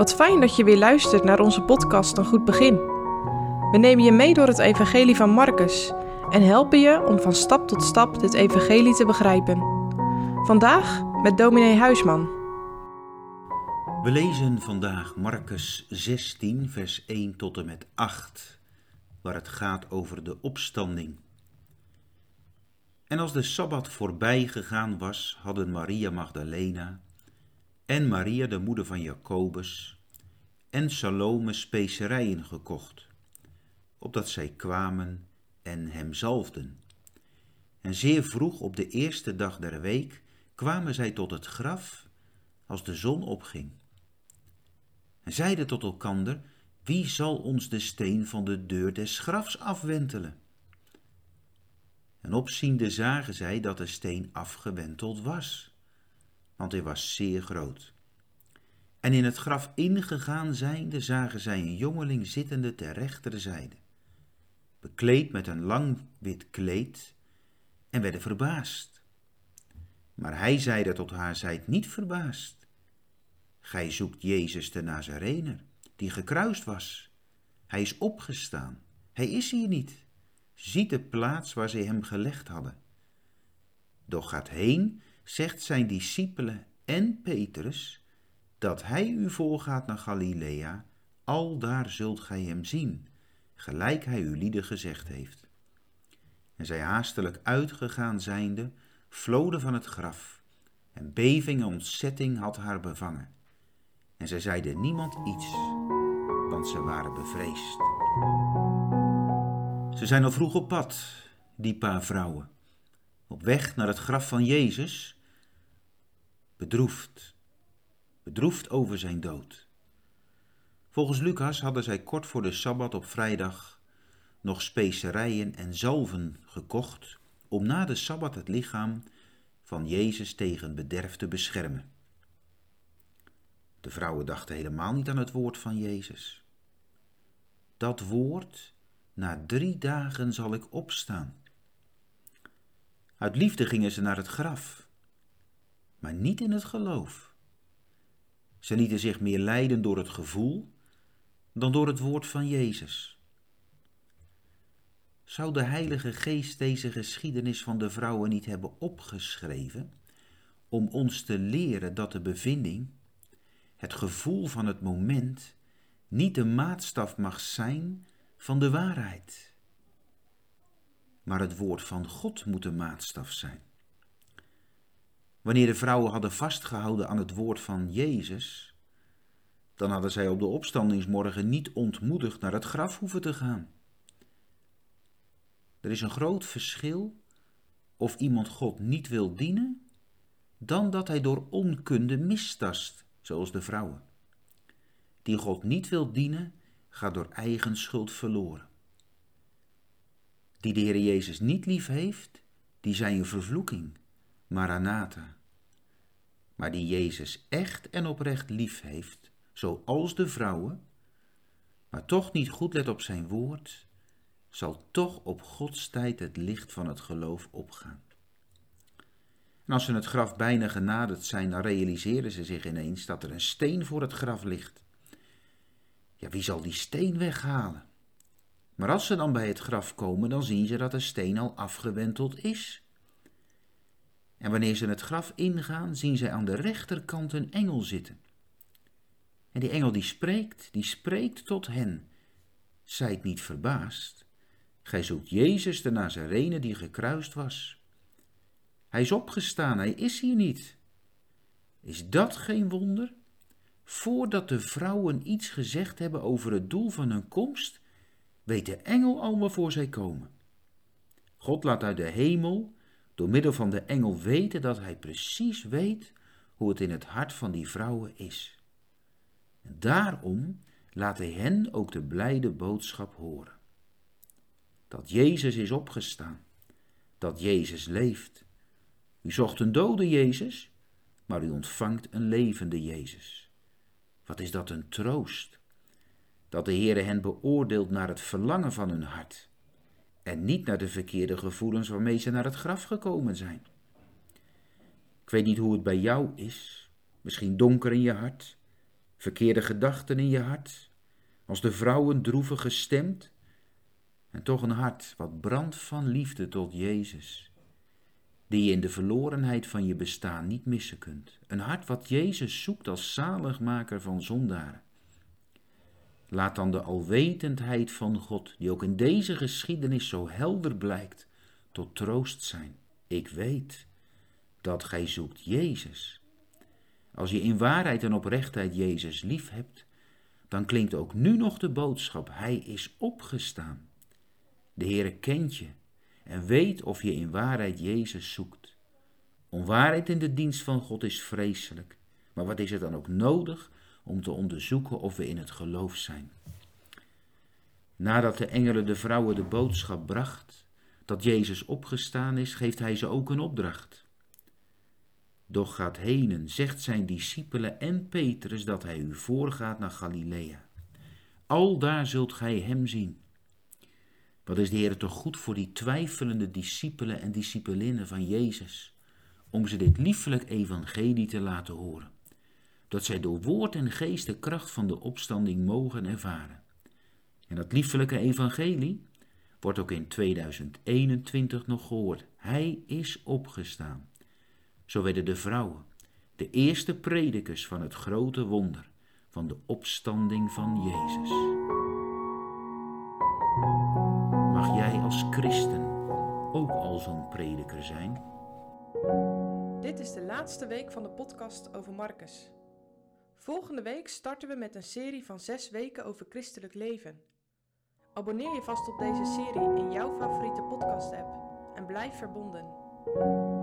Wat fijn dat je weer luistert naar onze podcast Een Goed Begin. We nemen je mee door het Evangelie van Marcus en helpen je om van stap tot stap dit Evangelie te begrijpen. Vandaag met dominee Huisman. We lezen vandaag Marcus 16, vers 1 tot en met 8, waar het gaat over de opstanding. En als de sabbat voorbij gegaan was, hadden Maria Magdalena en Maria, de moeder van Jacobus, en Salome specerijen gekocht, opdat zij kwamen en hem zalfden. En zeer vroeg op de eerste dag der week kwamen zij tot het graf als de zon opging. En zeiden tot elkander, wie zal ons de steen van de deur des grafs afwentelen? En opziende zagen zij dat de steen afgewenteld was want hij was zeer groot. En in het graf ingegaan zijnde zagen zij een jongeling zittende ter rechterzijde, bekleed met een lang wit kleed, en werden verbaasd. Maar hij zeide tot haar, zijt niet verbaasd. Gij zoekt Jezus de Nazarener, die gekruist was. Hij is opgestaan, hij is hier niet. Ziet de plaats waar zij hem gelegd hadden. Doch gaat heen zegt zijn discipelen en Petrus dat hij u voorgaat naar Galilea, al daar zult gij hem zien, gelijk hij u lieden gezegd heeft. En zij haastelijk uitgegaan zijnde, vloden van het graf, en beving en ontzetting had haar bevangen. En zij zeiden niemand iets, want ze waren bevreesd. Ze zijn al vroeg op pad, die paar vrouwen, op weg naar het graf van Jezus, bedroefd, bedroefd over zijn dood. Volgens Lucas hadden zij kort voor de Sabbat op vrijdag nog specerijen en zalven gekocht om na de Sabbat het lichaam van Jezus tegen bederf te beschermen. De vrouwen dachten helemaal niet aan het woord van Jezus. Dat woord, na drie dagen zal ik opstaan. Uit liefde gingen ze naar het graf maar niet in het geloof. Ze lieten zich meer leiden door het gevoel dan door het woord van Jezus. Zou de Heilige Geest deze geschiedenis van de vrouwen niet hebben opgeschreven om ons te leren dat de bevinding, het gevoel van het moment, niet de maatstaf mag zijn van de waarheid, maar het woord van God moet de maatstaf zijn. Wanneer de vrouwen hadden vastgehouden aan het woord van Jezus, dan hadden zij op de opstandingsmorgen niet ontmoedigd naar het graf hoeven te gaan. Er is een groot verschil of iemand God niet wil dienen, dan dat hij door onkunde mistast, zoals de vrouwen. Die God niet wil dienen, gaat door eigen schuld verloren. Die de Heer Jezus niet lief heeft, die zijn een vervloeking. Maranatha. Maar die Jezus echt en oprecht lief heeft, zoals de vrouwen, maar toch niet goed let op zijn woord, zal toch op Gods tijd het licht van het geloof opgaan. En als ze het graf bijna genaderd zijn, dan realiseren ze zich ineens dat er een steen voor het graf ligt. Ja, wie zal die steen weghalen? Maar als ze dan bij het graf komen, dan zien ze dat de steen al afgewenteld is. En wanneer ze het graf ingaan, zien zij aan de rechterkant een engel zitten. En die engel die spreekt, die spreekt tot hen. Zijt niet verbaasd. Gij zoekt Jezus de Nazarene die gekruist was. Hij is opgestaan, hij is hier niet. Is dat geen wonder? Voordat de vrouwen iets gezegd hebben over het doel van hun komst, weet de engel al waarvoor zij komen. God laat uit de hemel door middel van de engel weten dat hij precies weet hoe het in het hart van die vrouwen is. Daarom laat hij hen ook de blijde boodschap horen. Dat Jezus is opgestaan, dat Jezus leeft. U zocht een dode Jezus, maar u ontvangt een levende Jezus. Wat is dat een troost, dat de Heere hen beoordeelt naar het verlangen van hun hart en niet naar de verkeerde gevoelens waarmee ze naar het graf gekomen zijn. Ik weet niet hoe het bij jou is, misschien donker in je hart, verkeerde gedachten in je hart, als de vrouwen droevig gestemd, en toch een hart wat brandt van liefde tot Jezus, die je in de verlorenheid van je bestaan niet missen kunt. Een hart wat Jezus zoekt als zaligmaker van zondaren. Laat dan de alwetendheid van God, die ook in deze geschiedenis zo helder blijkt, tot troost zijn. Ik weet dat gij zoekt Jezus. Als je in waarheid en oprechtheid Jezus lief hebt, dan klinkt ook nu nog de boodschap: Hij is opgestaan. De Heere kent je en weet of je in waarheid Jezus zoekt. Onwaarheid in de dienst van God is vreselijk, maar wat is er dan ook nodig om te onderzoeken of we in het geloof zijn? Nadat de engelen de vrouwen de boodschap bracht dat Jezus opgestaan is, geeft hij ze ook een opdracht. Doch gaat heen zegt zijn discipelen en Petrus dat hij u voorgaat naar Galilea. Al daar zult gij hem zien. Wat is de Heer toch goed voor die twijfelende discipelen en discipelinnen van Jezus, om ze dit liefelijk evangelie te laten horen, dat zij door woord en geest de kracht van de opstanding mogen ervaren. En dat liefelijke evangelie wordt ook in 2021 nog gehoord. Hij is opgestaan. Zo werden de vrouwen de eerste predikers van het grote wonder van de opstanding van Jezus. Mag jij als christen ook al zo'n prediker zijn? Dit is de laatste week van de podcast over Marcus. Volgende week starten we met een serie van zes weken over christelijk leven. Abonneer je vast op deze serie in jouw favoriete podcast-app en blijf verbonden.